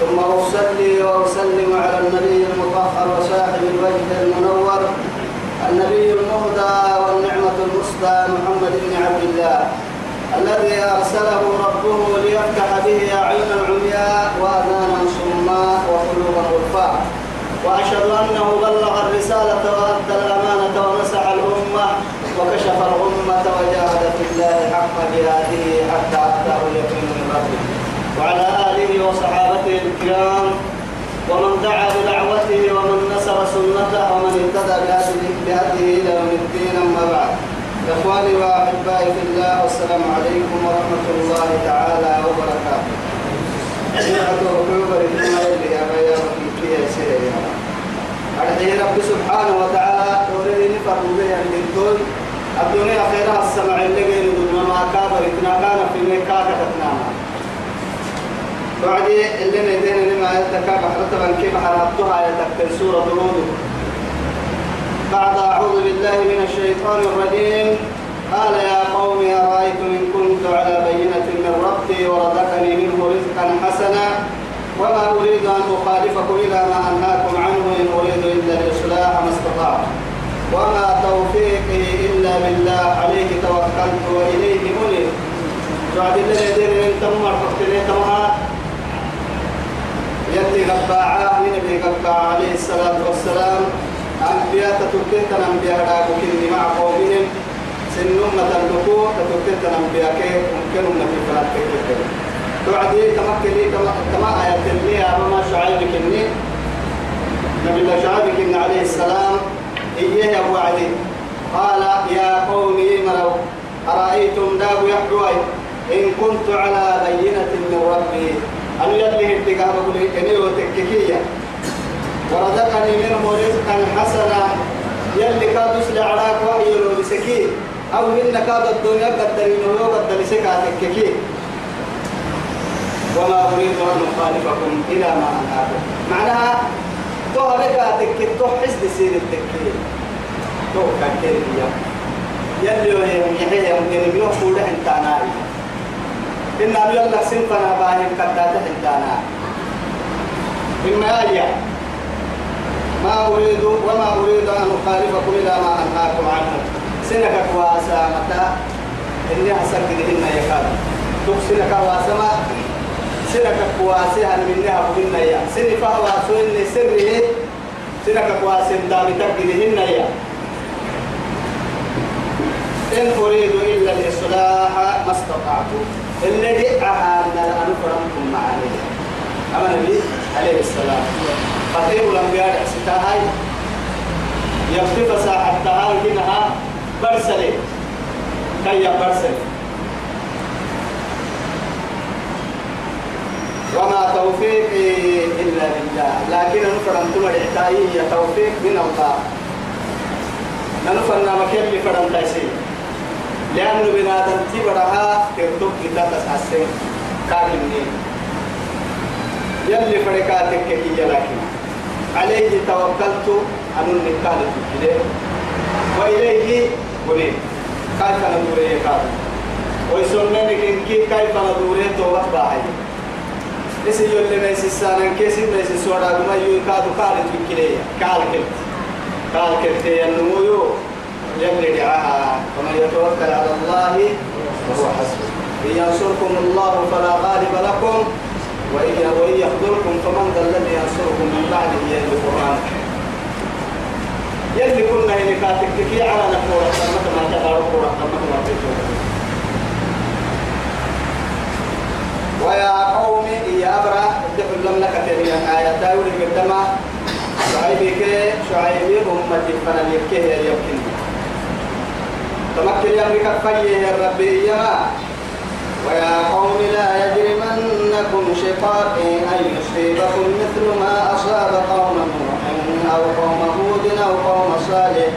ثم أصلي وأسلم على النبي المطهر وصاحب الوجه المنور النبي المهدى والنعمة المسدى محمد بن عبد الله الذي أرسله ربه ليفتح به أعينا عمياء وأذانا صماء وقلوبا غرفاء وأشهد أنه بلغ الرسالة وأدى الأمانة ونصح الأمة وكشف الأمة وجاهد في الله حق جهاده حتى أتاه اليقين من ربه. وعلى آله وصحابته الكرام ومن دعا بدعوته ومن نصر سنته ومن اهتدى بهذه إلى يوم الدين أما بعد. إخواني وأحبائي في الله والسلام عليكم ورحمة الله تعالى وبركاته. رب سبحانه وتعالى عند الدنيا خيرها السمع اللي قيل ما كابر كان في ميكاكا بعدي اللي ندين لما يتكا بحرتبا كيف حربتها يتكتل سورة هود. بعد أعوذ بالله من الشيطان الرجيم. قال يا قوم أرأيتم إن كنت على بينة من ربي ورزقني منه رزقا حسنا؟ وما أريد أن أخالفكم إلى ما أنهاكم عنه إن أريد إلا الإصلاح ما استطعت. وما توفيقي إلا بالله عليه توكلت وإليه منيب بعد اللي ندين من تمر فقتني تمهات يلي قبعاه نبي قبعاه عليه الصلاة والسلام. أنبياء تتوكيت أنبياء راكوكين مع قومهم. سنهم تلقوا تتوكيت أنبياء كيف؟ ممكن نبي فلات كيف؟ توعدي تمكني كما آيات اللي أمام شعيب كني نبي الله شعيب كني عليه السلام. إيه أبو علي. قال يا قومي مروا أرأيتم داب يحدوي إن كنت على بينة من ربي. أن يلي ارتقاء بقول إني وتككية ورزقني منه رزقا حسنا يلي كادوس لعراك وحي لو بسكي أو من كاد الدنيا قد إنه قد لسكا تككي وما أريد أن أخالفكم إلى ما أنهاكم معناها تو لك تكي تو حسد سير التكي تو كاكير يلي يحيى يمكن يوم انت ناري إن أبي الله سنفنا باهم كتات حتانا إما آية ما أريد وما أريد أن أخالفكم إلى ما أنهاكم عنه. سنك كواسا متى؟ إني أسكت إن يكاد. تكسنك واسما سنك كواسها منها بهن يا سن فهو سن سره سنك كواسم دامتك بهن يا إن أريد إلا الإصلاح ما استطعت. اللي دعها أن فرمكم معاني. أما النبي عليه السلام. خطيب الأنبياء ستاهاي يفتف ساحة تهال كنها برسلي كي برسلي وما توفيقي إلا بالله. لكن نفرم كل العتائي توفيق من الله. ننفرنا مكان لفرم تيسير لأنه بنادم تبرها تكتب كتاب تسحسن كاكني يلي فرقاتك كي لكن عليه توكلت أن النكال كده وإليه ولي كيف ندور يكاد ويسمنك إن كيف ندور توبة باهي. إسي يولي ما يسسانا كيسي ما يسسورا كما يكادو كالت بكلية كالكت كالكت ينمو يلي دعاها ومن يتوكل على الله فهو حسبه. إن ينصركم الله فلا غالب لكم وإن يخذلكم فمن ذا الذي ينصركم من بعده يلي القرآن. يلي كنا هنا كاتك كي على نحن رحمة ما تدارك رحمة ما تدارك ويا قوم يا أبرا ادخل لم لك تبين آية داود قدما. شعيبك شعيب أمتي فنن يكيه يمكن تمكن يا أمريكا فيه الربي يا ويا قوم لا يجرمنكم شقاقي أن يصيبكم مثل ما أصاب قوم أو قوم هود أو قوم صالح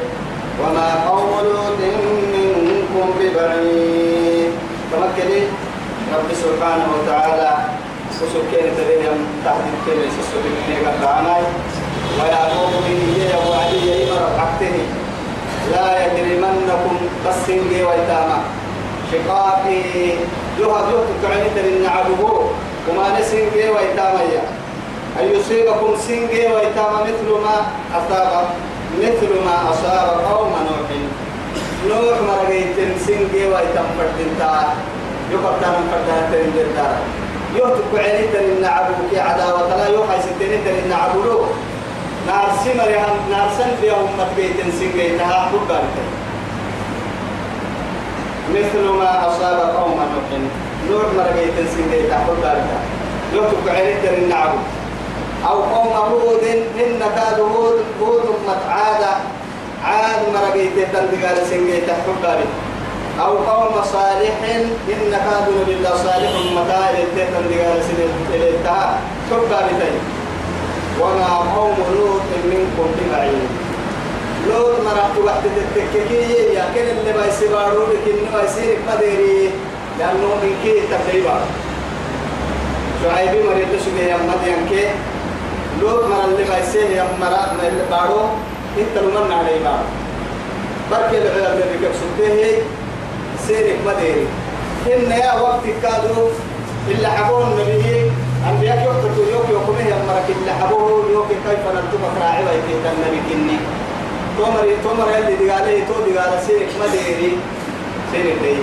وما قوم لوط منكم ببعيد. تمكني رب سبحانه وتعالى. سسكين تبين تحت الكلمة من قطعناي ويعقوب من هي وعلي حقته لا يجرمنكم بس ويتاما شقاقي يوها يوها تعني ترين عبوه وما نسنجي ويتاما أن يصيبكم سنجي ويتاما مثل ما أصاب مثل ما أصاب قوم نوح. نوح مرقيت سنجي ويتام فردنتا فردنا ترين دردارا يوتك عيني ترين عبوك عداوة لا يوحي ستين ترين عبولو نار سمر نار سن بيهم متبيت سنجي تها حبا مثل ما أصاب قوم نوح نوح مرقيت سنجي حبا يوتك عيني ترين عبوك أو قوم هود إن كاد هود هود متعاد عاد مرقيت تندقال سنجي تحباري أو قوم صالح إن كادوا لله صالح متى تندقال سنجي تحباري وما قوم لوط منكم ببعيد. لوط مرحت وقت التككية يا كن اللي بايسبارو لكن بايسيرك مديري لأنه من كي تقريبا شعيبي مريد سجيه مدين كي لوط مرة اللي بايسيه يا مرة اللي بارو انت لمن عليه بارو بركي العلم اللي بك سبته سيرك مديري إن يا وقت كادو اللي حبون نبيه أنبياء يوقتوا يوك يوكمه يا مرك اللي حبوه يوك كيف نرتبك راعي ويتيت النبي كني تومر تومر اللي دقاله تو دقالة سيرك مديري سيرك دي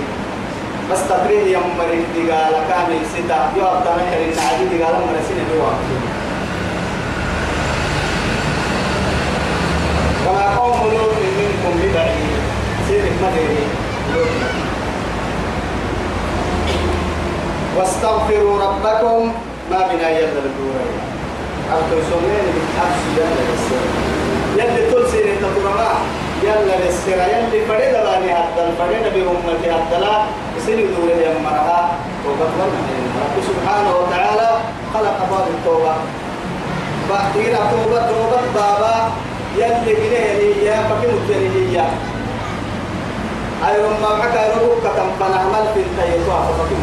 بس تقرير يا مريك دقالة كامل ستا يو أبطانا كريم نعدي دقالة مرسين دوا وما قوم لوط منكم ببعيد. سيرك مدري واستغفروا ربكم ما بنا يلا الدورة أرتو سمين بالحبس يلا للسر يلا تطرما يلا للسر يلا فريد باني حتى الفريد بأمتي حتى لا يسير دورة يا مرها وقفلنا رب سبحانه وتعالى. خلق باب التوبة. بعدين توبة توبة بابا. يلي كده يا فكر الجريية أيوة ما حكى ربك كتم فنعمل في التيسوع فكر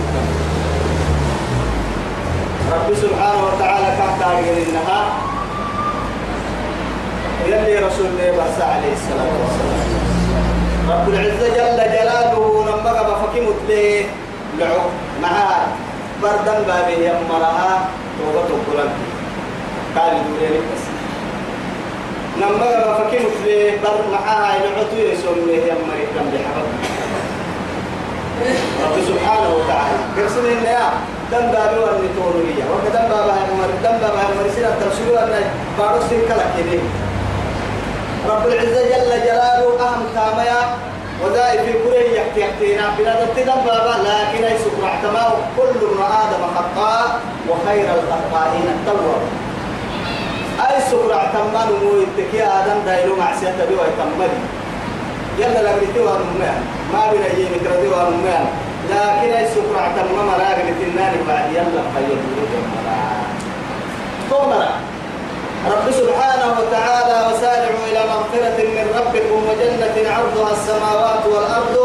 رب سبحانه وتعالى كان تارجل إنها يلي رسول الله بس عليه الصلاة والسلام رب العزة جل جلاله لما قبل فكمت له لعو معها بردن بابه يمرها توبة القرآن قال يقول بس. لما قال فكيف في بر معاها العطو يسوم له يا مريم كم بحبب رب سبحانه وتعالى. قرصنا إن يا دم بابي وأن تورية وكدم بابا هنمر دم بابا هنمر سيرة ترسلوا أن بارو سيركلا كده رب العزة جل جلاله أهم كاميا ودائي في كره يحكي يحكينا بلا دم بابا لكن أي سكر احتماه كل ابن آدم خطاء وخير الخطائين التواب أي سكر اعتمال ويتكي آدم دايلو مع سيادة بيو يتمالي يلا لقيتي وانميان ما بين أي مكردي وانميان لكن أي سكر اعتمال مراقل تناني بعد. يلا خير. تومرا رب سبحانه وتعالى وسارعوا إلى مغفرة من ربكم وجنة عرضها السماوات والأرض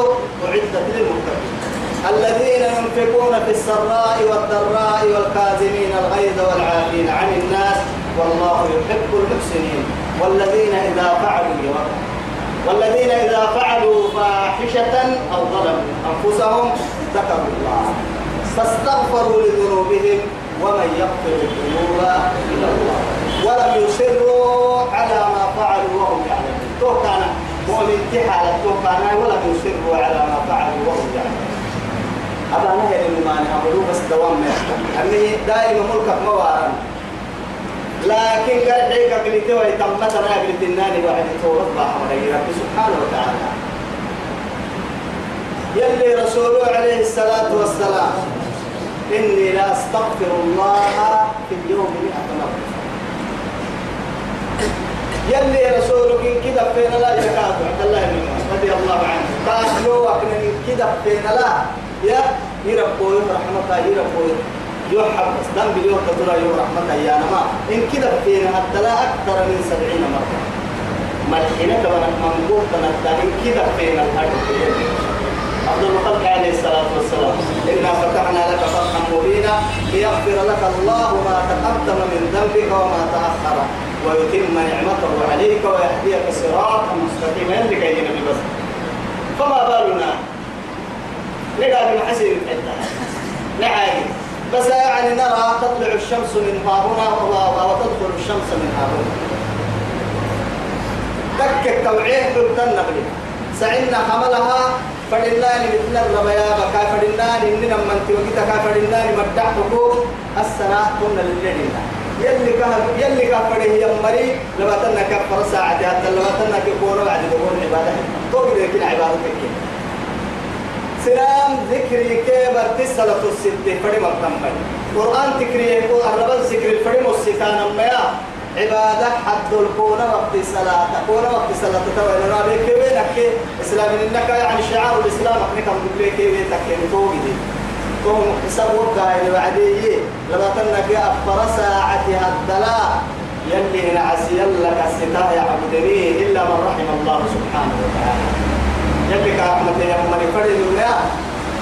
أعدت للمتقين. الذين ينفقون في السراء والضراء والكاظمين الغيظ والعافين عن الناس والله يحب المحسنين. والذين إذا فعلوا والذين إذا فعلوا فاحشة أو ظلموا أنفسهم ذكروا الله. فاستغفروا لذنوبهم ومن يغفر الذنوب إلا الله. ولم يصروا على ما فعلوا وهم يعلمون. تو كان مؤمن تحالة تو كان ولم يصروا على ما فعلوا وهم يعلمون. أبا نهي المانع عملوا بس دوام ما أنه دائما ملكك موارا لكن قال عيك قلت وي تمتنا قلت الناني واحد تورط بحمري رب سبحانه وتعالى. يلي رسوله عليه الصلاة والسلام إني لا أستغفر الله في اليوم مئة مرة يلي رسولك كده فينا لا يكاد الله رضي الله عنه. قال له كده فينا لا يا يربوي رحمك يربوي يحب ذنب اليوم ترى يوم رحمة يا نما. إن كده فينا الدلاء أكثر من سبعين مرة. ملحنا كمان منقول تنتا إن كده فينا الأرض عبد المطلب عليه الصلاة والسلام. إنا فتحنا لك فتحا مبينا ليغفر لك الله ما تقدم من ذنبك وما تأخر. ويتم نعمته عليك ويهديك صراطا مستقيما. لكي ينبي بس؟ فما بالنا؟ نقال بمحسن الحتة نعاني بس يعني نرى تطلع الشمس من ها هنا وتدخل الشمس من ها هنا تك التوعية تلتن نقلي سعنا حملها فدناني مثل الربيا بكا فدناني إننا من توقيتا كا فدناني مدع حقوق السنة كنا للجنين يلي كه يلي كفره يمري لما تنا كفر ساعة حتى لما تنا كفور بعد دخول عبادة توقي ذيك العبادة كي سلام ذكري كبر تسلة الستة فريم التنبي قرآن تكريه الرب ذكر الفريم الستان ما عبادة حد الكون وقت الصلاة كون وقت الصلاة تتوى إلى رابي كبيرك إسلام إنك يعني شعار الإسلام. أحنك أمدك لك كبيرك توقي دي كون حساب وقع إلى بعديه لما تنك أفر ساعتها الدلاء. يلي نعسي لك الستاء يعبدني إلا من رحم الله سبحانه وتعالى. يلي كرحمة يا من فرد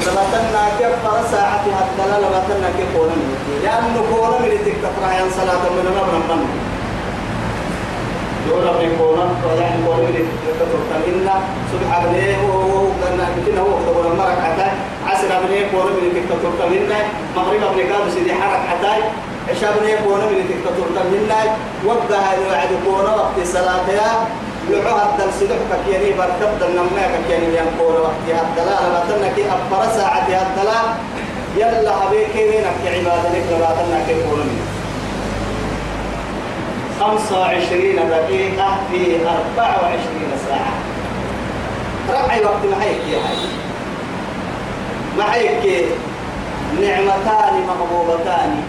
لما تنا كيف فرا ساعتها الدلاء. لما كيف قولا لأنه قولا من عن صلاة من نبرا دون ربي كونا فلا يقول لي تتركن إن سبحان الله وهو كنا كنا هو كبر مرك حتى. عسر من يقول لي تتركن إن مغرب من كان سيدي حرك حتى. عشاء من يقول لي تتركن إن وقتها يوعد كونا وقت الصلاة لعها الدل سلحك يعني برتبت النماك يعني ينقول وقتها الدلال. لكنك أبرا ساعتها الدلال. يلا حبيكي هناك عبادة لك؟ لبعضنا كيف ولمنا 25 دقيقة في 24 ساعة. رأي وقت محيك يا حي هيك نعمتان مغبوبتان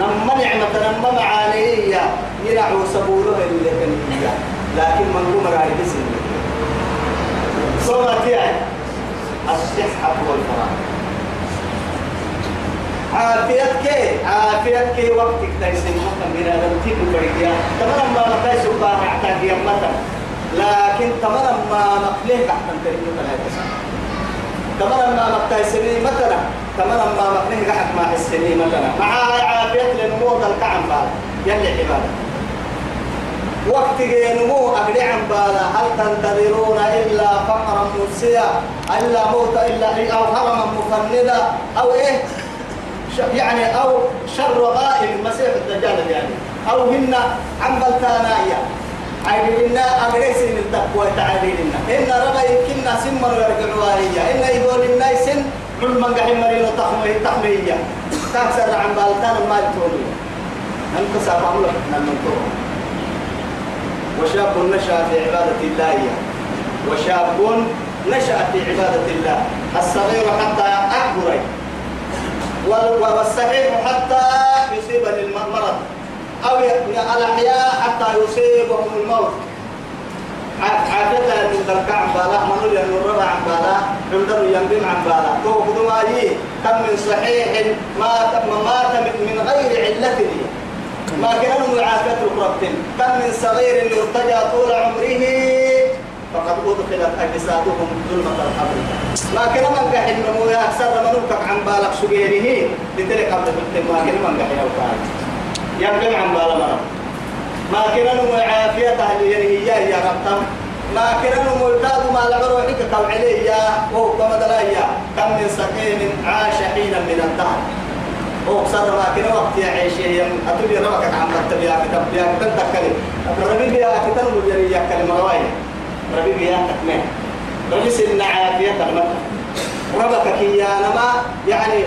نما نعمة نما معانية. يرعوا سبوله اللي كانت لكن من قمر على بسم الله. صورة يعني. الصحة والفراغ عافيتك. عافيتك. وقتك تيسن مكان من هذا التيك بريديا ما نقايس بار اعتاد يمتا لكن تمام ما مقليه تحت تريد ثلاثة تمام ما مقتايسني مثلا تمام ما مقليه قحك ما حسني مثلا مع عافيت لنمو الكعم بعد. يلي عبادة. وقت نمو أقلي عن بالا هل تنتظرون إلا فقرا مرسيا؟ إلا موت إلا أو هرما مفندا؟ أو إيه؟ يعني أو شر غائب مسيح الدجال يعني. أو هن عن بلتانايا عيدنا أغريسين التقوى تعالينا إن ربا يمكننا سمر يرجعوا هي إن يقول الناس كل من قاعد مريض تحمي تحمية تكسر عن بلتان ما تقولي سأفهم لك من وشاب نشأ في عبادة الله. وشاب نشأ في عبادة الله. الصغير حتى أكبر والصحيح حتى يصيب المرض. أو الأحياء حتى يصيبهم الموت. عادة من درك عن بالا منو الربع عن بالا عندنا ينبم عن بالا. تو بدو كم من صحيح مات مات من غير علة ما كانوا معافاة القربتين كم من صغير يرتجى طول عمره فقد أدخلت أجسادهم ظلمة القبر. ما كان من قاعد نمو يا أكثر من نوكك عن بالك سجيره؟ لتلك قبل بنت ما كان من قاعد يوكاي يبقى عن بالا مرة ما كان نمو عافية أهل هي يا ربتم ما كان نمو الداد ما لعبر وحيك كو عليه يا. وهو كما دلايا كم من سكين عاش حينا من الدهر. هو صار ما كنا وقت يا عيشي أتولي ربك عن تبيا كتب يا كتب تكلم ربي يا كتب يا كلمة رواية ربي بيا تكمل ربي سن عافية تغمت ربك يا نما يعني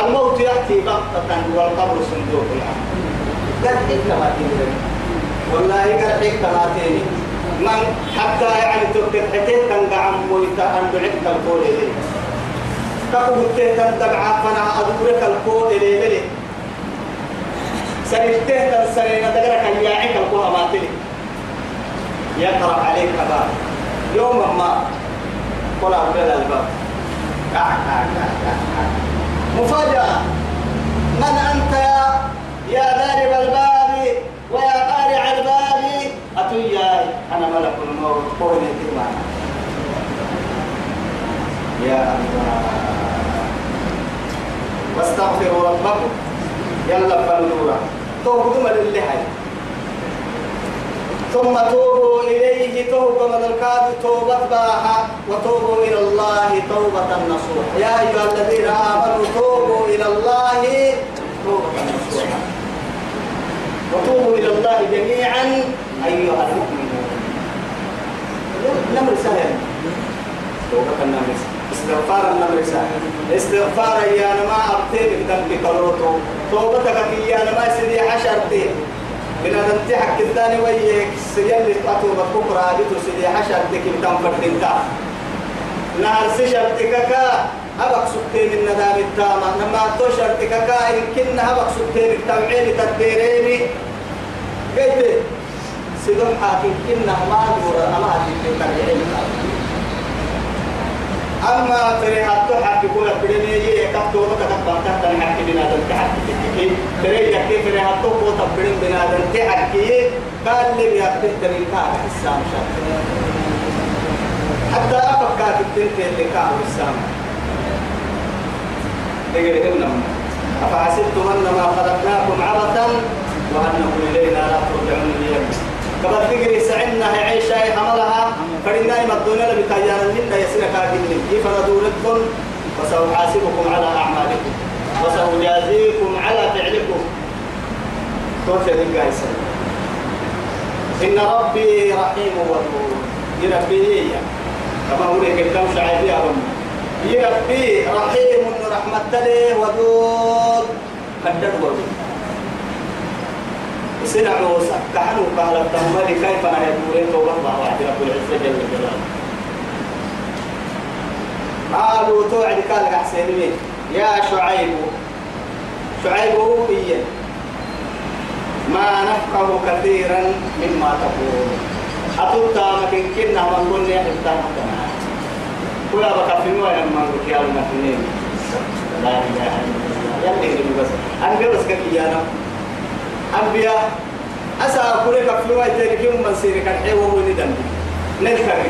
الموت يأتي بغتة والقبر صندوق يعني قد حكمة والله قد حكمة من حتى يعني تكتب حكيت كان دعم مويتا أن دعيت القول إليه كفو التهتن دبعا فنا أدورك القول إليه سنجته تنسرين دقرك الياعك القوة ماتلي يقرأ عليك باب يوم ما قل أبدا الباب. مفاجأة. من أنت يا يا ضارب الباب ويا قارع الباب؟ أتويا أنا ملك الموت. قولي كلمة. يا الله. واستغفروا ربكم. يلا فنورا توبوا من اللي حي ثم توبوا إليه توبة من الكاد توبة باها وتوبوا إلى الله توبة نصوح يا أيها الذين آمنوا توبوا إلى الله توبة نصوحا وتوبوا إلى الله جميعا أيها المؤمنون. نمر سهل توبة النمر استغفار النمر سهل استغفار يا نما أبتين بدم بكروتو توبتك يا نما سيدي حشرتين من أن تحك الثاني ويك سجل قطوب بكرة بتو سيدي حشر ديك بدم فردينتا نهر سشرتك كا أبك سكتين من ندام التامة. لما تشرتك كا إن كنا أبك سكتين التمعين تدبيريني. قلت سيدون حاكم كنا ما دور أما هذه التمعين أما تري حتى حكي كولا بدني يجي كتو بكتب بكتب تاني حكي بنا دل تحكي تحكي تري يحكي تري حتى كوتا بدن بنا دل تحكي قال لي بيحكي تري كار السام شاف حتى أفكار التنتين اللي كار السام تجري ابن أفحسبتم أنما خلقناكم عبثا وأنكم إلينا لا ترجعون اليوم كما تجري سعنا عيشة حملها فإنا يمدون لبتايانا منا يسير كاكين يفردوا لكم وسأحاسبكم على أعمالكم. وسأجازيكم على فعلكم. توفي ذلك إن ربي رحيم ودود يربي كما هو لك يا رب. يربي رحيم رحمة له ودود. قدر ودود سنع موسى كحنو قال التهمل كيف أنا يقولين توبة الله واحد رب العزة جل جلاله قالوا توعد قال حسين يا شعيب شعيب هو ما نفقه كثيرا مما تقول أتوتا مكن كنا من قلنا مكنا كلا بك في نوع من قلت يا المكنين لا إله إلا الله يلي بس أنا بس كيانا أنبياء أسا كل كفلوا يترك يوم من سيرك الحيوة وندم نذكر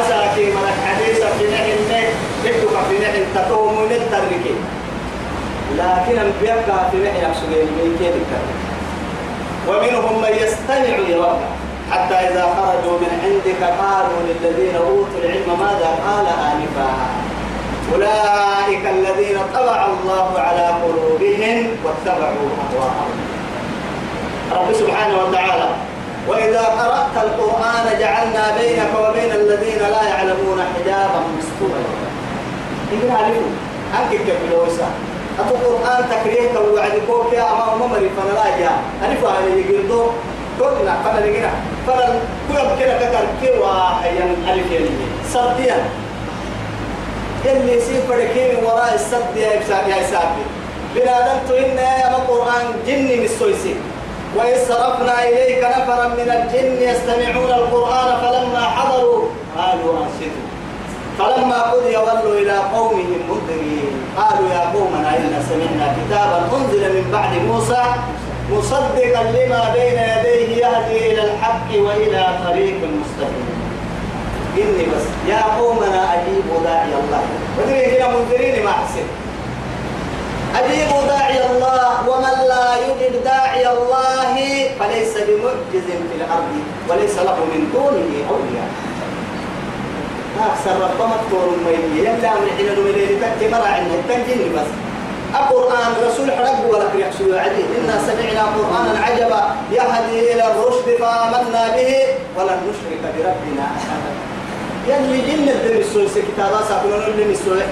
أسا كي ملك حديثة في نحن نكتب في نحن تقوم ونترك لكن أنبياء في نحن يحسنين من كيف ومنهم من يستمع إليك حتى إذا خرجوا من عندك قالوا للذين أوتوا العلم ماذا قال آنفا. أولئك الذين طبع الله على قلوبهم واتبعوا أهواءهم. رب سبحانه وتعالى. وإذا قرأت القرآن جعلنا بينك وبين الذين لا يعلمون حجابا مستورا. إذن عليكم أنك كبلوسا أتو القرآن تكريه توعد كوك يا أمام ممري فلا لا جاء ألف على يقردو. كلنا فلا لقينا. فلا كل كنا كتر كوا حيان ألف يلي صديا اللي سيفر كين وراء الصد يا إبسام يا إسابي بنادم تهنا يا القرآن جني مستويسي وإذ صرفنا إليك نفرا من الجن يستمعون القرآن فلما حضروا قالوا أنصتوا فلما قضي ولوا إلى قومهم منذرين قالوا يا قومنا إنا سمعنا كتابا أنزل من بعد موسى مصدقا لما بين يديه يهدي إلى الحق وإلى طريق مستقيم. إني بس يا قومنا أجيبوا داعي الله. ودري هنا منذرين ما حسن أجيبوا داعي الله ومن لا يجب داعي الله فليس بمعجز في الأرض وليس له من دونه أولياء. أكثر ربما تكون ميلي يلا من حين نملي لتكتي مرا عندنا تنجيني بس. القرآن رسول حرق ولا يحسوا عليه. إنا سمعنا قرآنا عجبا يهدي إلى الرشد فآمنا به ولن نشرك بربنا أحدا. يلي جنة دم السويس كتابا ساكنون اللي مسويح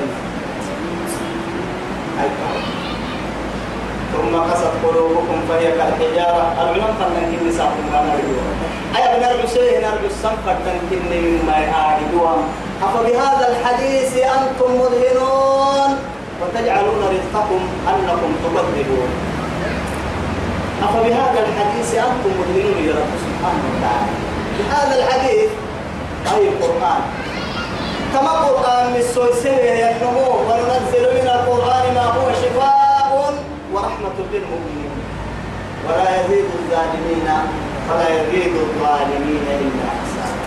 ثم قست قلوبكم فهي كالحجارة. العلم فنن كني ساكن ما نرجو. أي بنرجو سيه نرجو السنفر تنكني مما يعاردوها أفبهذا الحديث أنتم مدهنون وتجعلون رزقكم أنكم تكذبون أفبهذا الحديث أنتم مدهنون يا رب سبحانه وتعالى. بهذا الحديث أي القرآن كما قرآن من سويسية ينمو وننزل من القرآن ما هو شفاء رحمة للمؤمنين. ولا يزيد الظالمين فلا يزيد الظالمين إلا حسابا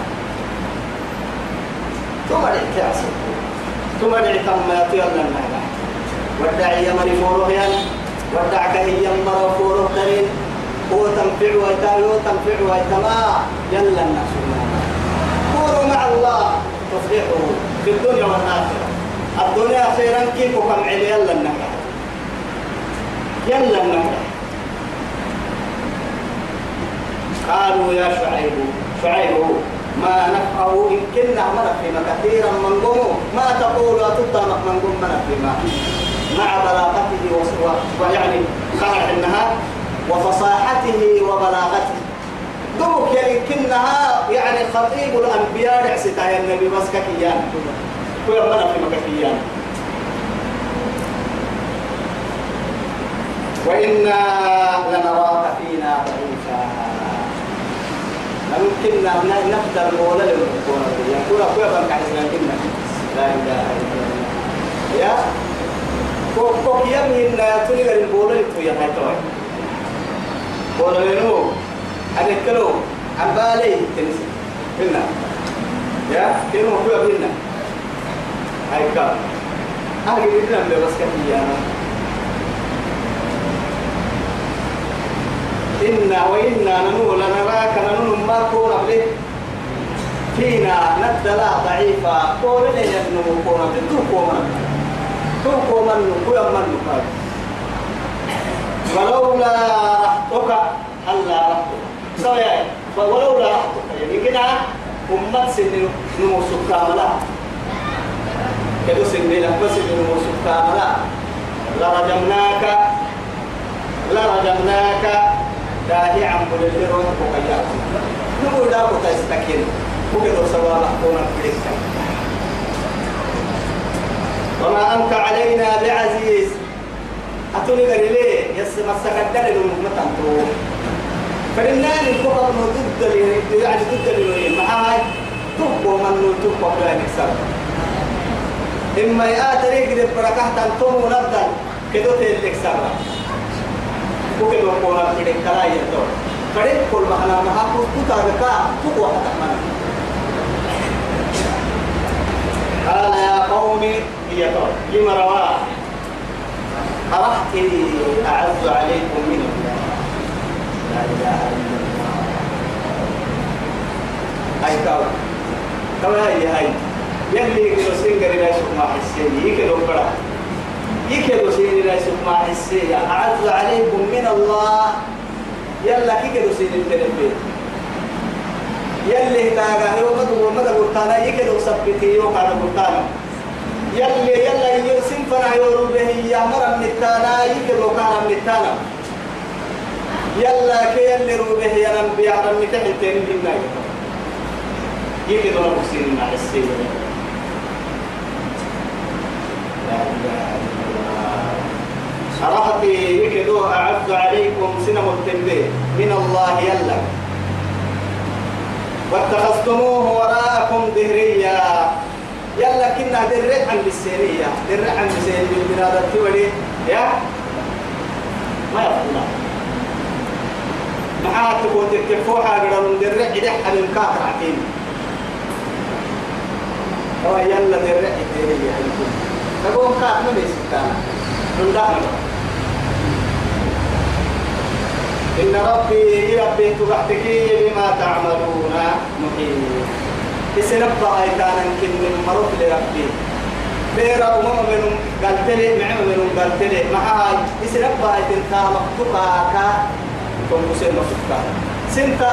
ثم الإعتاس ثم الإعتام ما يطير لنا ودعي يمر فورهيا ودعك هي يمر فوره دليل هو تنفع ويتام هو تنفع ويتما يلا الناس. مع الله. تصليحه في الدنيا والآخرة. الدنيا خيرا كيف وكم علي يلا النكح يلا النكح قالوا يا شعيب شعيب ما نفعه إن كنا مرة فيما كثيرا من قومه. ما تقول أتطامق من قوم من فيما مع بلاغته ويعني قال إنها وفصاحته وبلاغته. دوك يمكنها يعني خطيب الأنبياء رعستا يا النبي بس ككيان. كل مرة في مككيان وإنا لنراك فينا ضعيفا. ممكن نقدر مولا للمكونة يقول أخويا بنك عزنا كنا. لا إله إلا الله. يا؟ كوك كوك يمين لا تلقى المولا لتويا هاي توي. لنو أنا كلو عبالي تنسي كنا يا كلمة أخويا بينا هاي كام أهل بينا بس كتيانا إنا وإنا ننو لنراك ننو ما كون به فينا ندلا ضعيفا قول لي ينو كون بدو كون تو كون من كل من نقال ولولا رحتك ألا رحتك سويا ولولا رحتك يعني كده أمت سن نمو سكاملا كدو سن لك بس نمو سكاملا لرجمناك لرجمناك داهي عم بلدي روح بقيات نقول دا بقى استكين وكذا سوا بحكونا بلدك وما أنت علينا بعزيز أتوني قال لي يس مسكت دل المتن تو فلنان الكفر من ضد يعني ضد الوين معاي تبقوا من تبقوا بلا نكسر إما يآتري قد بركة تنتم ونبدأ كدو na kide kala yeto kare kol bahana ma hapo kuta ka kuko hata mana قال يا قوم يتو لما رواه؟ أرحت أعز عليكم من لا إله إلا الله. أي كاو. كاو هاي هاي. يلي كيلو سينجر لا شو ما حسين. يكيلو برا. يكيدو سيني لا يسمع حسية أعز عليكم من الله. يلا كيكيدو سيني التنبيه يلي تاغا هو مدو مدو قرطانا. يكيدو سبتي يوقع قرطانا. يلي يلا يرسم فنا يورو به. يا مرم نتانا يكيدو كان نتانا يلا كي رو به يا رب يا رب تحتين بنا يكيدو سيني مع السيني لا إله إلا أرهتي يكدو أعد عليكم سنم التنبيه. من الله يلا. واتخذتموه وراءكم ظهريا يلا كنا درع عن بالسيرية. درع عن بالسيرية. بالبلاد التولي يا ما يفعل maxaa tukootay kefooxaa gadhanun derre cidhex anin kaa qaractiin oo yalla derre cidheeyahay تقوم كات من يسكتنا من دهنا إن ربي ربي تبحتك بما تعملون محيط. يسنبقى أيتانا كن من مرض لربي. بيرا وماما منهم قالت لي معما منهم قالت لي معاي يسنبقى أيتن تامق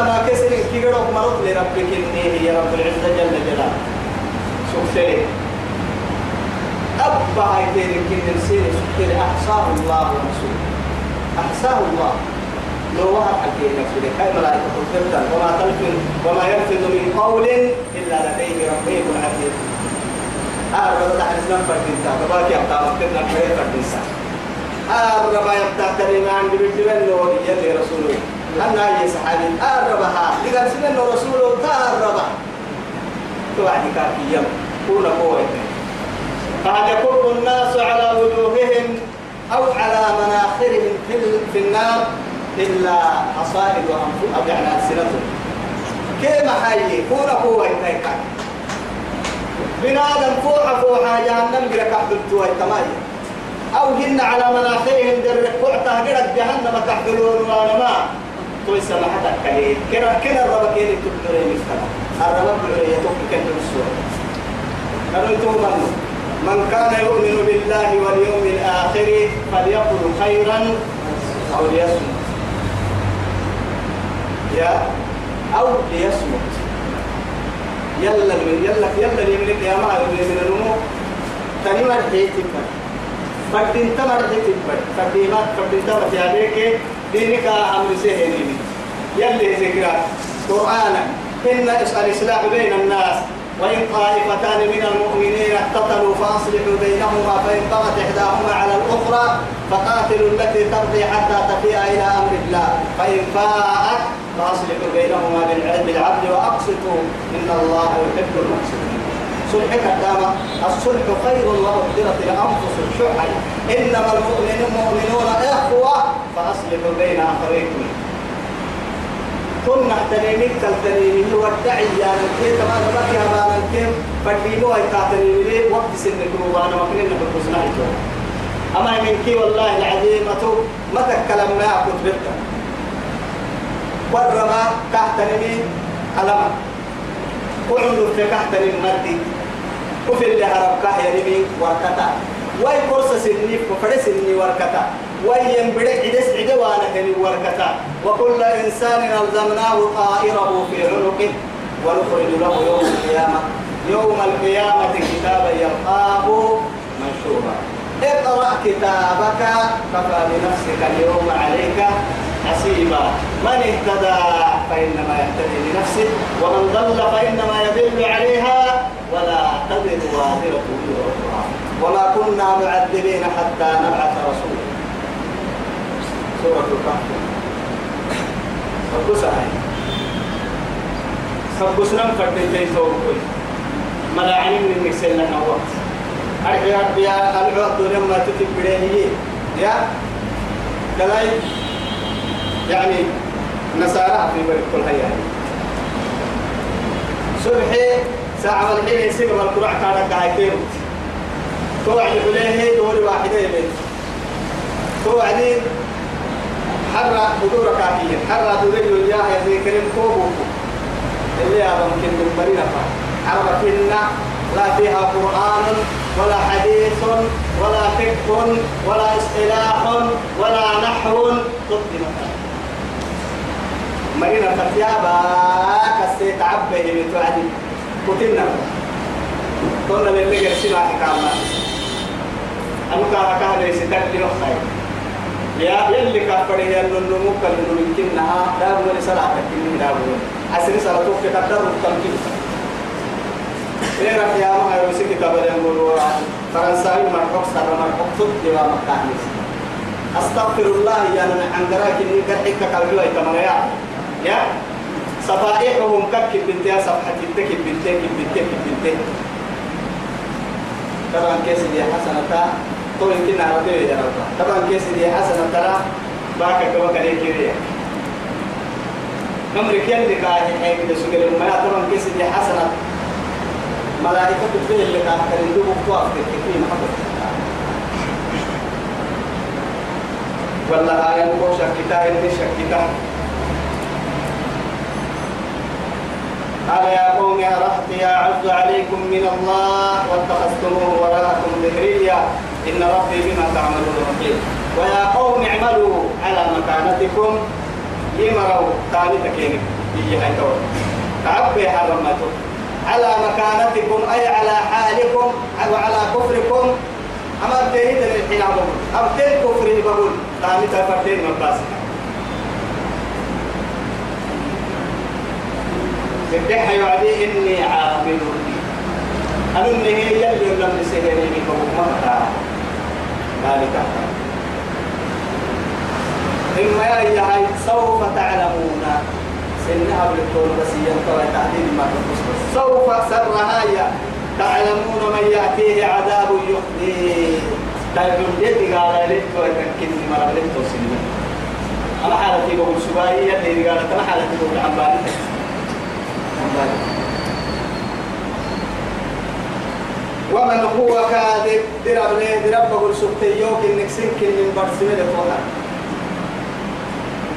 ما كسر كي قرأ مرض لربي كني هي رب العزة جل جلاله شوف أبا كن نسير سكر أحصاه الله ورسوله أحصاه الله لو وهب حكينا نفسه هاي ملائكة الفتن وما يلفظ من قول إلا لديه رقيب عتيد أربعة تحت اسلام فردينتا تباك يبتا مكتنا كوية فردينتا أربعة يبتا كلمة عند بجبن نور يلي رسوله. أنا يا صحابي؟ أربعة لقد سنن رسوله تأربعة توعدي كافي يوم كونا قوة. قد يكب الناس على وجوههم أو على مناخرهم في, النار إلا أصائد وأنفسهم يعني ألسنتهم؟ كيما حي؟ كوا يتايكا بنادم فوحة فوحة جهنم بلك أحدثوا التماي أو هن على مناخرهم در قعتها قرد جهنم تحدلون وأنا ما. توي سمحتك كليه كنا كنا الرب كيني تبدرين مفتنا الرب بلعي يتوك كنت السورة قالوا من من؟ كان يؤمن بالله واليوم الآخر فليقل خيرا أو ليصمت. يا؟ أو ليصمت. يلا يلا يلا يملك يا ما من ما رحيت تبقى. فردين تمر رحيت تبقى فردينات فردين تمر في عليك دينك أمر سهلين يلي ذكرى قرآنا. إن الإصلاح بين الناس وإن طائفتان من المؤمنين اقتتلوا فأصلحوا بينهما فإن بغت إحداهما على الأخرى فقاتلوا التي ترضي حتى تفيء إلى أمر الله. فإن فاءت فأصلحوا بينهما بالعدل وأقسطوا. إن الله يحب المقسطين. صلح كدامة الصلح خير وأحضرت الأنفس الشح إنما المؤمنون إخوة فأصلحوا بين أخويكم. كنا تنيمك تلتنيمي ودعي يا نكي تما نبك يا ما نكي فدينو هاي تاتنيمي وقت سن كروبانا مكنين إيجو أما منكي والله العظيم أتو. متى كلامنا أكت بيتا ورما تحتنيمي ألما وعندو في تحتنيمي مردي. وفي اللي هرب كاه يرمي وركتا. وأي كورس سني ففرس سني وركتا. وين بدك عدس عدوانا كني وركتا. وكل إنسان ألزمناه طائره في عنقه ونخرج له يوم القيامة. يوم القيامة كتابا يلقاه منشورا. اقرأ كتابك كفى بنفسك اليوم عليك حسيبا. من اهتدى فإنما يهتدي لنفسه ومن ضل فإنما يضل عليها ولا تزر وازرة وزر أخرى وما كنا معذبين حتى نبعث رسولا. سورة الكهف. سبسا هاي سبسنا فتنتين توقف ملاعني من المكسل لنا وقت. أرجع بيا العقد لما تكتب بديه يا؟ كلاي؟ يعني نسارة في بلد كل هيا صبحي ساعة الحين يسيب القرآن كانت هايتين توعد عليه دور واحدة يبين توعدين حرة بدور كافيين حرة دوري يا زي كريم كوبو اللي هذا ممكن من برينا عرب فينا لا فيها قرآن ولا حديث ولا فقه ولا إصطلاح ولا نحو. قدمت مرينا فتيابا كسيت عبه من توعدي كتبنا كنا للي قرسنا حكامنا أنا كان كان ليس تكلي خير يا يلي كفره يا نونو مكة نونو يمكنها دار من صلاة كني دار أسري صلاة وقت كتر التمكين إيه يا ما وسيك كبر يقولوا فرنساوي مرحوك سر مرحوك صد جوا مكة أستغفر الله يا من عندك إني كحك كالجوا يتمنى يا صفائحهم كك بنتها صفحة التك بنتك بنتك بنتك طبعا كيس دي حسنة تو يمكن عربية يا رب. طبعا كيس دي حسنة ترى باك كما كان يكيري نمرك يلي قاعد هيك ده سجل ما طبعا كيس دي حسنة. ملائكة بتقول اللي قاعد كان يدوب قواف كيف محبة والله آية مكوشة كتاب اللي شكتها قال يا قوم يا رحت يا عز عليكم من الله واتخذتموه وراءكم ظهريا إن ربي بما تعملون بصير ويا قوم اعملوا على مكانتكم. يمروا ثاني تكينك يجي هاي تور تعبي حرمته على مكانتكم أي على حالكم وعلى كفركم. أما تريد الحين أبو. أم تل كفر بقول. ثاني تفرتين من باسك سبح يعدي إني عامل أنني هي يلي لم نسهري بكم مقطع ذلك إما يا هاي سوف تعلمون. سنها بالكون بس ينطوي تحديد ما تخص سوف سرها تعلمون من يأتيه عذاب يخزيه تايبون دي قال لي تو تكين مرة لي تو سنين أنا حالتي بقول سباعية اللي قال أنا حالتي بقول ومن هو كاذب؟ درب لي درب بقول سبتيوك إنك سنك من برسمة لفوها.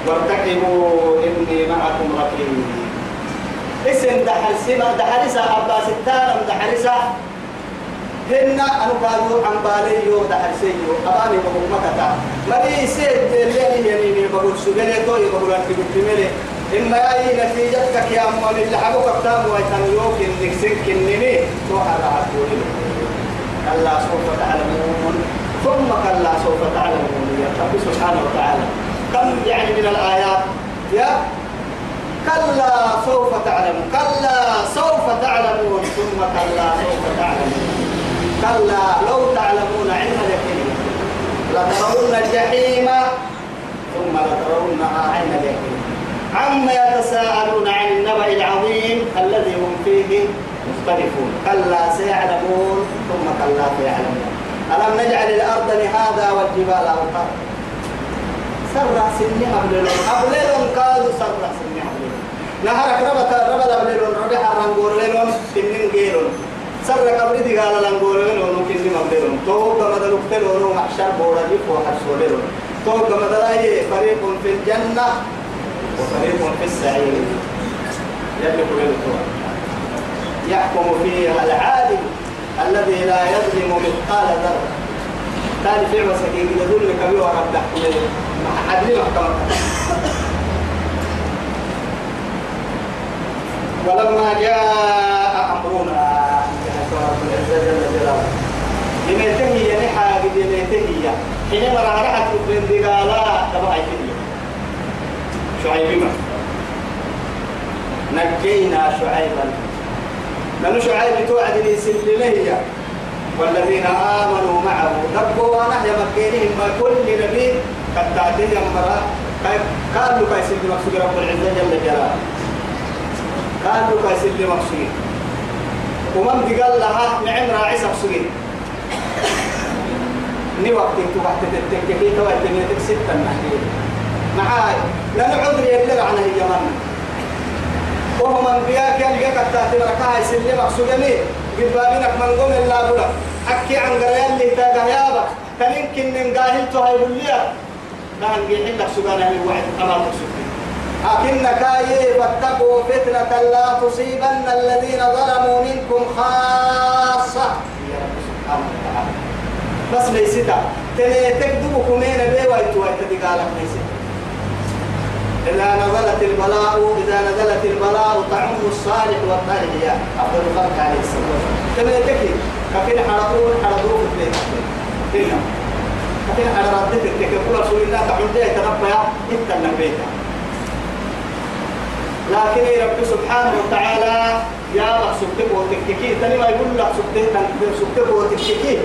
وارتقبوا إني معكم رقيب اسم دحرسة دحرسة عباس التالم دحرسة هن أنا قالوا عن بالي يو دحرسة يو أباني بقول مكتا. مري سيد اللي يعني بقول سجنة توي بقول أنت بتملي. إما أي نتيجتك يا أمال اللي حبوك كتاب ويتنيوك إنك سنك إنني توحى رعاتوني كلا سوف تعلمون. ثم كلا سوف تعلمون يا رب سبحانه وتعالى. كم يعني من الآيات؟ يا كلا سوف تعلمون. كلا سوف تعلمون. ثم كلا سوف تعلمون. كلا لو تعلمون علم اليقين. لترون الجحيم ثم لترونها عين اليقين. عما يتساءلون عن النبأ العظيم الذي هم فيه مختلفون. كلا سيعلمون ثم كلا سيعلمون. ألم نجعل الأرض لهذا والجبال أوطانا سرع سني أبللون أبللون قالوا سرع سني أبللون نهارك ربط ربط أبللون ربح الرنقور للون كنين جيلون سرع قبل دي قال لنقور للون كنين أبللون تو كما دلوكتلون محشر بورا جيب وحرسول للون تو كما دلائي فريق في الجنة. وفريق في السعير يملك للقوة يحكم فيها العادل الذي لا يظلم مثقال ذرة. ثاني فعل مسكين يدل لك بيه ورب عدل محكمة ولما جاء أمرنا رب العزة جل جلاله لميته ينحى بميته حينما رحت من دقالا تبعي فيه شعيب نجينا شعيبا. لأنه شعيب توعد لي سلمية والذين آمنوا معه ربوا ونحيا مكينهم. ما كل نبي قد تعتدي أمرا قالوا كايس اللي مقصود رب العزة جل جلاله؟ قالوا كايس اللي مقصود؟ ومن بقال لها نعم راعي سبسوين ني وقت انتو وقت تتككي تو اتميتك ستة محكي معاي. لأن عذري يبلغ عنه اليمن وهم أنبياء كان يقعد تاتي بركاها يسلم مقصودني قد بابينك من قوم الله بلا أكي عن قريان اللي تاقه يابا كان يمكن من قاهل تهي بليا. كان يحل لك سبحانه الوعد أمامك سبحانه لكن كاي فاتقوا فتنة لا تصيبن الذين ظلموا منكم خاصة. يا رب سبحانه وتعالى بس كمين بي ويتو ويتدي قالك ليستا إذا نزلت البلاء إذا نزلت البلاء تعم الصالح والطالح يا أفضل الخلق عليه الصلاة والسلام تني تكي كفين حرقون حرقون في البيت. هنا كفين حرقون في كفين رسول الله تعم دي تنبيا إنت النبيتا لكن رب سبحانه وتعالى يا لك سبتك وتككي تاني ما يقول لك سبتك وتككي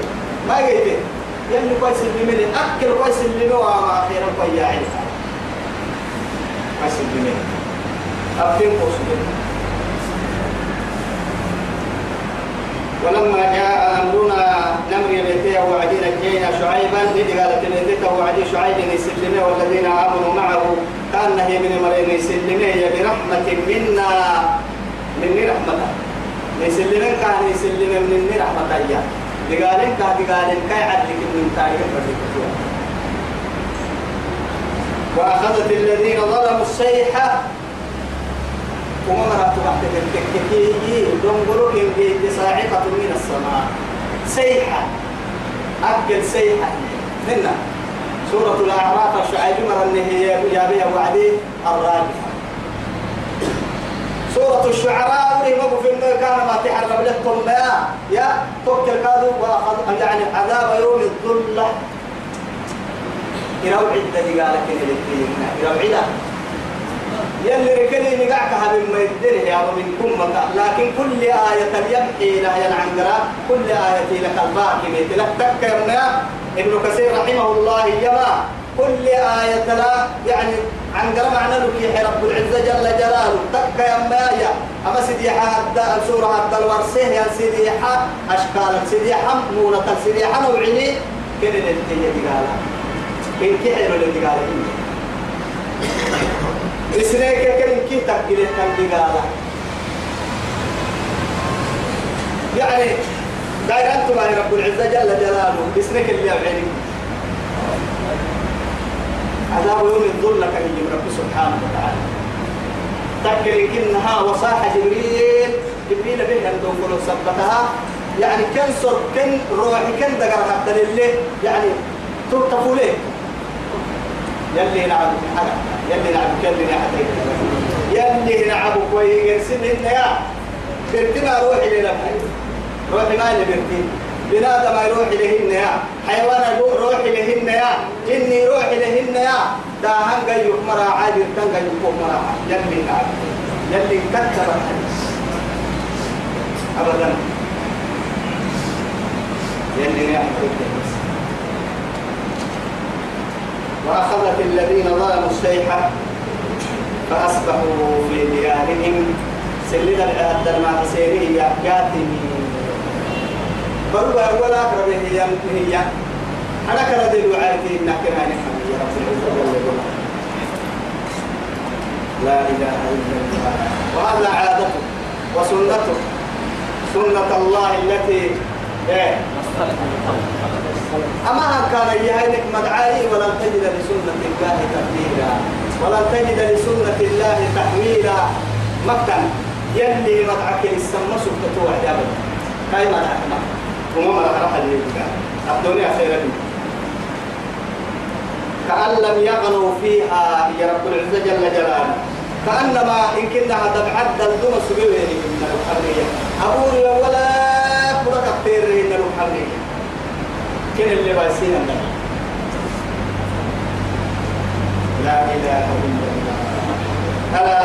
ما قلت يلي كويس اللي مني أكل كويس اللي نوع ما خير القيا اللي مني أبتين قوسك ولما جاء أمرنا نمر بيتيه وعدينا جينا شعيبا قالت بيتيه وعدي شعيب يسلمه والذين آمنوا معه. كان هي من مريم يسلمه برحمة منا. مني رحمة يسلمن كان يسلم مني رحمة إياه دقالين كا دقالين كاي عدلك من تاريخ وأخذت الذين ظلموا الصيحة وما مرات تحت التكتكي دنقلوا كي صاعقة من السماء. سيحة. أكل سيحة. هنا سورة الأعراف الشعيب مرة هي يا بها وعدي الراجفة سورة الشعراء وريمه في النور كان ما تحرم لكم ما يا توكل كادو وأخذ يعني عذاب يوم الظلة. إلى وعدة قالك إلى وعدة يلي ركني نقعك هذا ما يدري يا من كم لكن كل آية يمحي لها العنقرة. كل آية لك الباقي لك. تكرنا ابن كثير رحمه الله يما. كل آية لا. يعني عن قرا معنى لك رب العزة جل جلاله. تك يا مايا أما سيديحة حتى سورة حتى الورسيه يا سيديحة أشكال سيديحة مونة. سيديحة نوعيني. كده اللي دقالة إن كحلو اللي دقالة إسناك كده كي تقبل كان دقالة يعني داير أنتم يا رب العزة جل جلاله إسناك اللي يعلم عذاب يوم الظل كان يجي رب سبحانه وتعالى تذكر إنها وصاح جبريل جبريل به أن تقول سبتها يعني كن صر كن روحي كن دقر حتى لله يعني تطفوا ليه؟ يلي نعم يلي نعم يلي نعم يلي نعم كويس إن يا. برتنا روحي لنا روحي ما اللي برتين بنادم يروح لهن يا. حيوان يروح لهن يا. إني روح لهن يا. دا هنگا يكمرا عادي تنگا يكمرا يلي نعم يلي كتب الحديث أبدا. يلي نعم وأخذت الذين ظلموا الصيحة فأصبحوا في ديارهم. سلنا العهد المعسيرية كاتمين بروا ولا أقرب هي هي. أنا كرد الوعيتي إنك أنا يا رب لا إله إلا الله. وهذا عادته وسنته سنة الله التي أما كان يهينك مدعائي ولن تجد لسنة الله تبديلا ولن تجد لسنة الله تحويلا؟ مكة يلي مدعك السمى سبتة أبدا هاي ما نحن؟ وما ما راح الدنيا خير كأن لم يغنوا فيها يا رب العزة جل جلاله. كأنما إن كنا هذا بعد الدم سبيله من الحرية. أقول ولا فرق كثير الحرية كن اللي بايسين النبي لا إله إلا الله. ألا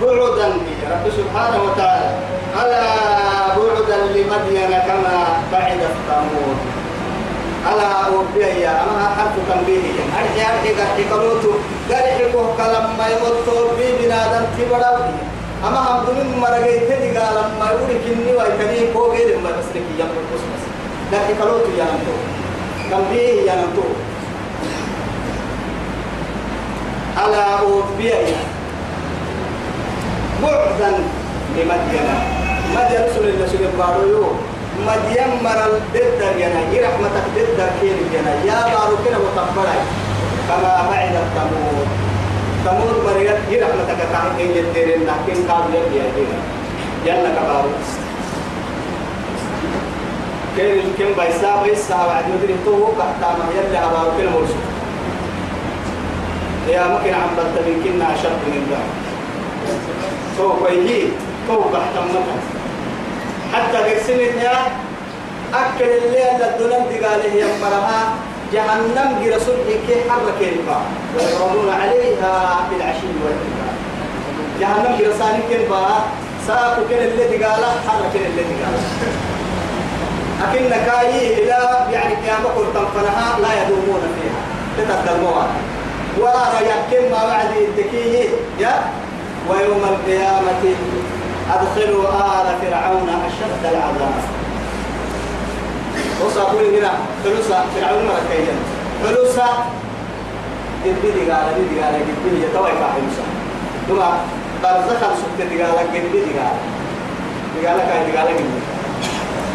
بعدا يا رب سبحانه وتعالى. ألا بعدا لمدين كما بعد ثمود ألا أوبيا أما حرف تنبيه. أرجع أرجع أرجع كلوتو قال يحكوا كلام ما يموتوا بي بنادم تبرا أما هم دون مرجع تدي قال ما يقول كني ويكني كو غير ما بس لك يوم بس بس لكن كلوتو يا نتو تنبيه يا نتو ألا أوبيا بعدا لمدين مدين رسول الله سبحانه وتعالى مدين مرل ددر ينا يرحمتك ددر كين ينا يا بارو كنا متقبلا كما بعد التمود تمود مريت يرحمتك كان كين يديرن لكن قابل يا دينا جنة كبارو كين الكين بايسا بايسا بعد يدري تو كحتا ما يلي أبارو كنا مرسو. يا ممكن عم بتبين كنا أشد من ذلك تو كويهي تو كحتا مكان حتى قسمت يا أكل الليل للدنم دقاله يمرها جهنم برسول كي حرك ينفع ويعرضون عليها بالعشي والإبكار جهنم برسالك ينفع ساقو كن اللي دقاله حرك اللي دقاله. أكن كاي إلى يعني قيامة قلتم فنها لا يدومون فيها. تتقدموها ولا ريكم ما بعد التكيه يا؟ ويوم القيامة أدخلوا آل فرعون أشد العذاب. وصابوا هنا فلوسا فرعون مركيا فلوسا جدبي قال دي قال جدبي يتوي فلوسا ثم برزخ السكت قال جدبي قال قال قال جدبي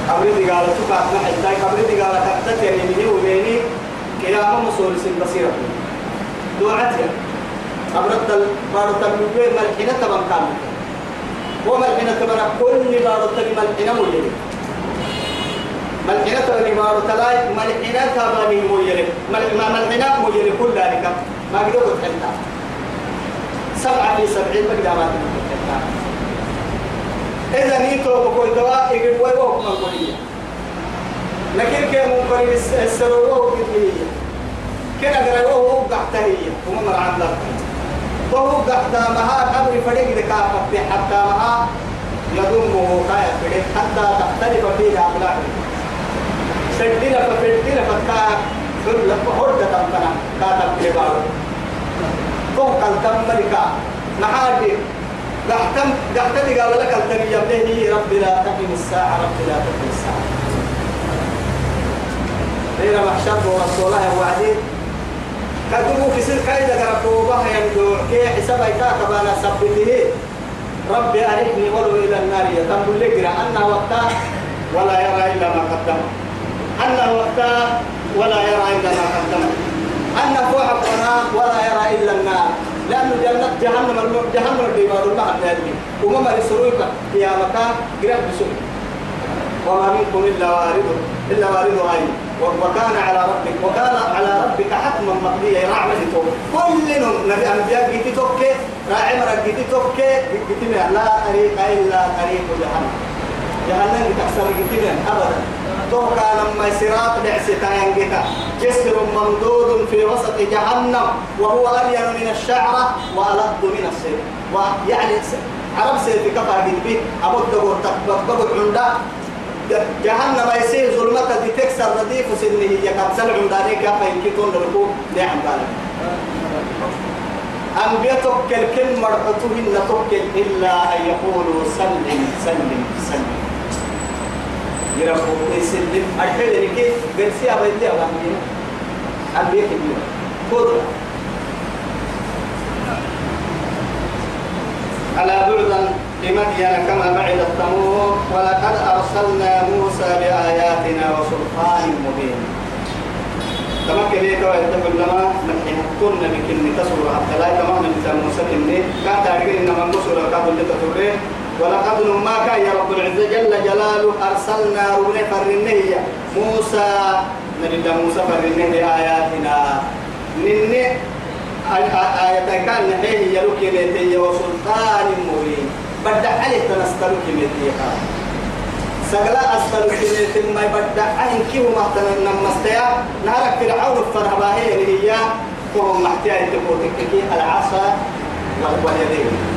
قبل دي قال تبع ما حتى قبل دي قال تحت يعني مني وبيني قيامة مصور سن بصيرة دوعتها أبرد البارد المبين ملحنة تبقى كامل وملحنة تبقى كل بارد ملحنة مجرد ملحنة تبقى بارد تلاي ملحنة تبقى مجرد ملحنة مجرد كل ذلك ما قدروا تحلها سبعة في سبعين مقدامات إذا نيتو بقول دواء يقول ويوه من قولية لكن كي ممكن السروه كثيرية كنا قرأوه قحتهية وما مرعان ذلك وهو قحتا مها قبر فريق ذكا حتى مها يضمه كايا فريق. حتى تختلف فيه أخلاقه سجدنا ففردنا فتا فرلق هردة تنفنا كاتب كبارو فوق التملكا محادي قحتم قحتني قال لك التنية به رب لا تقم الساعة رب لا تقم الساعة. غير محشر ورسولها وعدين كدوبو في سر كايدا قرقوبة يندور. كي حساب ايتاك بانا سبته. ربي أرحني ولو إلى النار. يتم لقرا أنه وقتا ولا يرى إلا ما قدم. أنه وقتا ولا يرى إلا ما قدم. أنه فوحقنا ولا يرى إلا النار. لأنه جنة جهنم جهنم الدمار الله النادي وما رسولك يا مكان قرب بسوء. وما منكم إلا وارد إلا وارد عين. وكان على ربك وكان على ربك حتما مقضيا رحمته كل نبي أنبياء جيتي توكي راعي مرة جيتي توكي جيتي لا طريق إلا طريق جهنم. جهنم تكسر جيتي أبدا. تو كان لما سراط دعستان جيتا جسر ممدود في وسط جهنم وهو ألين من الشعرة وألد من السيف. ويعني عرب سيف كفا به أبو الدبور تقبض عنده جهنم يسير ظلمة دي تكسر رديف سنه هي كبسل عمداني كافا يمكن لكم نعم بالك أنبياء توكل كل مرحتهن توكل إلا أن يقولوا سلم سلم سلم. على بعدا لمدين كما بعد الثمود ولقد أرسلنا موسى بآياتنا وسلطان مبين. كما كليك ويتقل لما نحن كنا بكل تسر حتى لا تمام من موسى كني كان تعرفين إنما نصر الكابل لتترين ولقد نما كان يا رب العزة جل جلاله أرسلنا ربنا فرنه موسى نبي موسى فرنه بآياتنا نني آية كان نحيه يلوك يميتي وسلطان مبين. بدع عليه تنستلوك يميتي سقلا أستلوك يميتي ما يبدع عين كيو مهتنا نمستيا نهارك فرعون الفرهباهي اللي هي كوهم محتيا يتبوتك العصا واليدين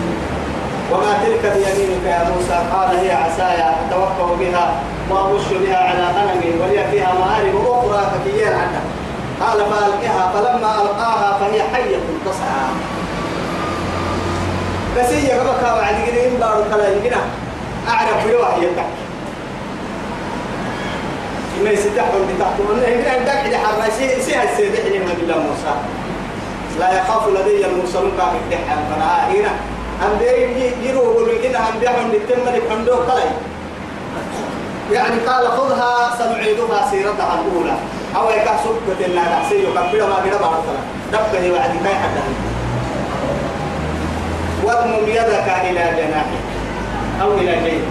وما تلك بيمينك يا موسى. قال هي عساي أتوقع بها وأبش بها على غنمي ولي فيها مآرب أخرى فكيان عنها. قال فألقها فلما ألقاها فهي حية تسعى بس هي كان بعد كده ينبار كلا يمكنها أعرف بلوها هي تك ما يستحون بتحتون هنا عندك إذا حرسي سي السيد حين من الله موسى. لا يخاف لدي المرسلون كافي الدحام فأنا هنا. أم يروا يقولوا كده أم بيحن التم لحندو كلا يعني قال خذها سنعيدها سيرتها الأولى. أو يكا إن هذا سيو كبيرة ما بعد كلا دبه وعد كاي حتى واضمم يدك إلى جناحك أو إلى جيبك.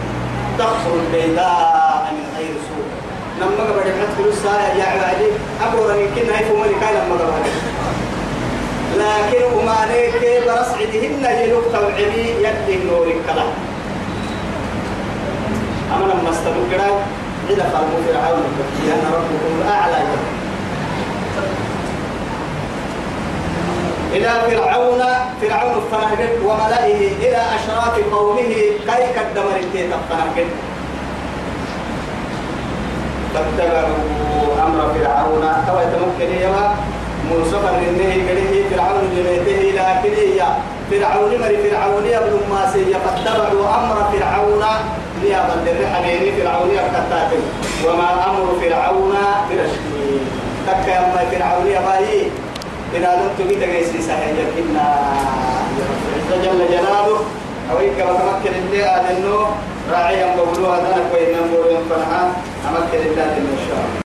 فلوس يا عبادي أبو رني كنا هي فمني كان لما قبل. لكن وما نيك برس عدهن يلوك توعبي يدي نورك كلا أما لما استبقوا كده إذا قالوا فرعون لأن ربكم الأعلى. إلى فرعون فرعون الفنهجد وملئه إلى أشراف قومه كي قدم التيت الفنهجد فاتبعوا أمر فرعون. تو يتمكن يما موسى فرنه كله فرعون جميته لكن هي فرعون مر فرعون ابن ماسي فاتبعوا أمر فرعون. ليابا للرحلين فرعون يركتاتهم وما أمر فرعون برشد تكا يما فرعون يباهي إذا لم تجد جيسي سهل إنا جل جلاله. أو إنك وتمكن اللي أدنو راعيا بقولوها ذلك وإنما بقولوا فنها أمكن الله إن شاء الله.